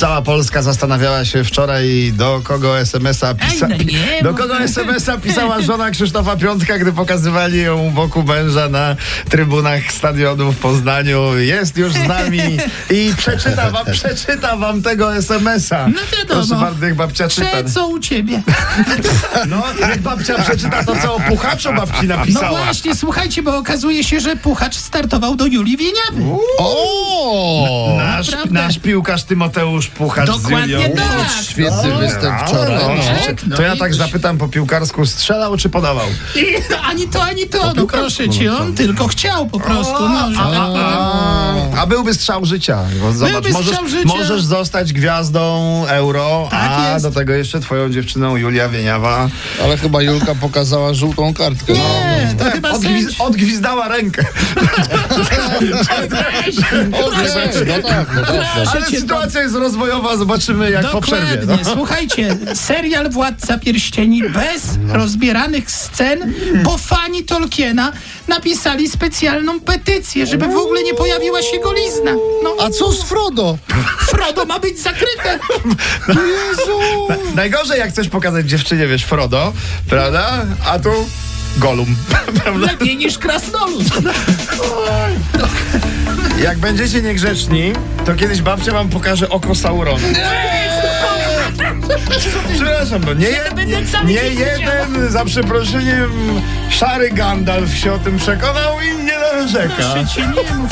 Cała Polska zastanawiała się wczoraj, do kogo SMS-a pisa... Ej, no nie, do kogo SMS-a pisała żona Krzysztofa Piątka, gdy pokazywali ją wokół męża na trybunach stadionu w Poznaniu. Jest już z nami i przeczyta wam, przeczyta wam tego SMS-a. No wiadomo. Proszę bardzo, niech babcia czyta. Co u ciebie? No, niech babcia przeczyta to, co o puchaczu babci No napisała. właśnie, słuchajcie, bo okazuje się, że Puchacz startował do Julii Wieniawy. O! Nasz, Naprawdę. nasz piłkarz Tymoteusz Puchacz Dokładnie z Julią. tak. Świetny No, występ wczoraj. no, No. Tak, no to ja i- tak zapytam po piłkarsku, strzelał czy podawał? I, ani to, ani to, no proszę cię, no co? on tylko chciał po prostu. No, że A, tak powiem. a, a byłby strzał życia. Bo zobacz, Byłby możesz, strzał życia. możesz zostać gwiazdą euro, Tak a jest. do tego jeszcze twoją dziewczyną Julia Wieniawa Ale chyba Julka pokazała żółtą kartkę. Nie, to chyba odgwiz, odgwizdała rękę. No tak, no tak. Ale sytuacja jest rozwojowa, zobaczymy jak po przerwie. No. Słuchajcie, serial Władca Pierścieni bez rozbieranych scen, bo fani Tolkiena napisali specjalną petycję, żeby w ogóle nie pojawiła się golizna. No, A co z Frodo? Frodo ma być zakryte. Jezu! Najgorzej jak chcesz pokazać dziewczynie, wiesz, Frodo, prawda? A tu Golum. Lepiej niż krasnolud. Jak będziecie niegrzeczni, to kiedyś babcia wam pokaże oko Saurona. Przepraszam, bo nie, jed, nie, nie jeden, za przeproszeniem, szary Gandalf się o tym przekonał i nie narzeka. Proszę cię, nie mów.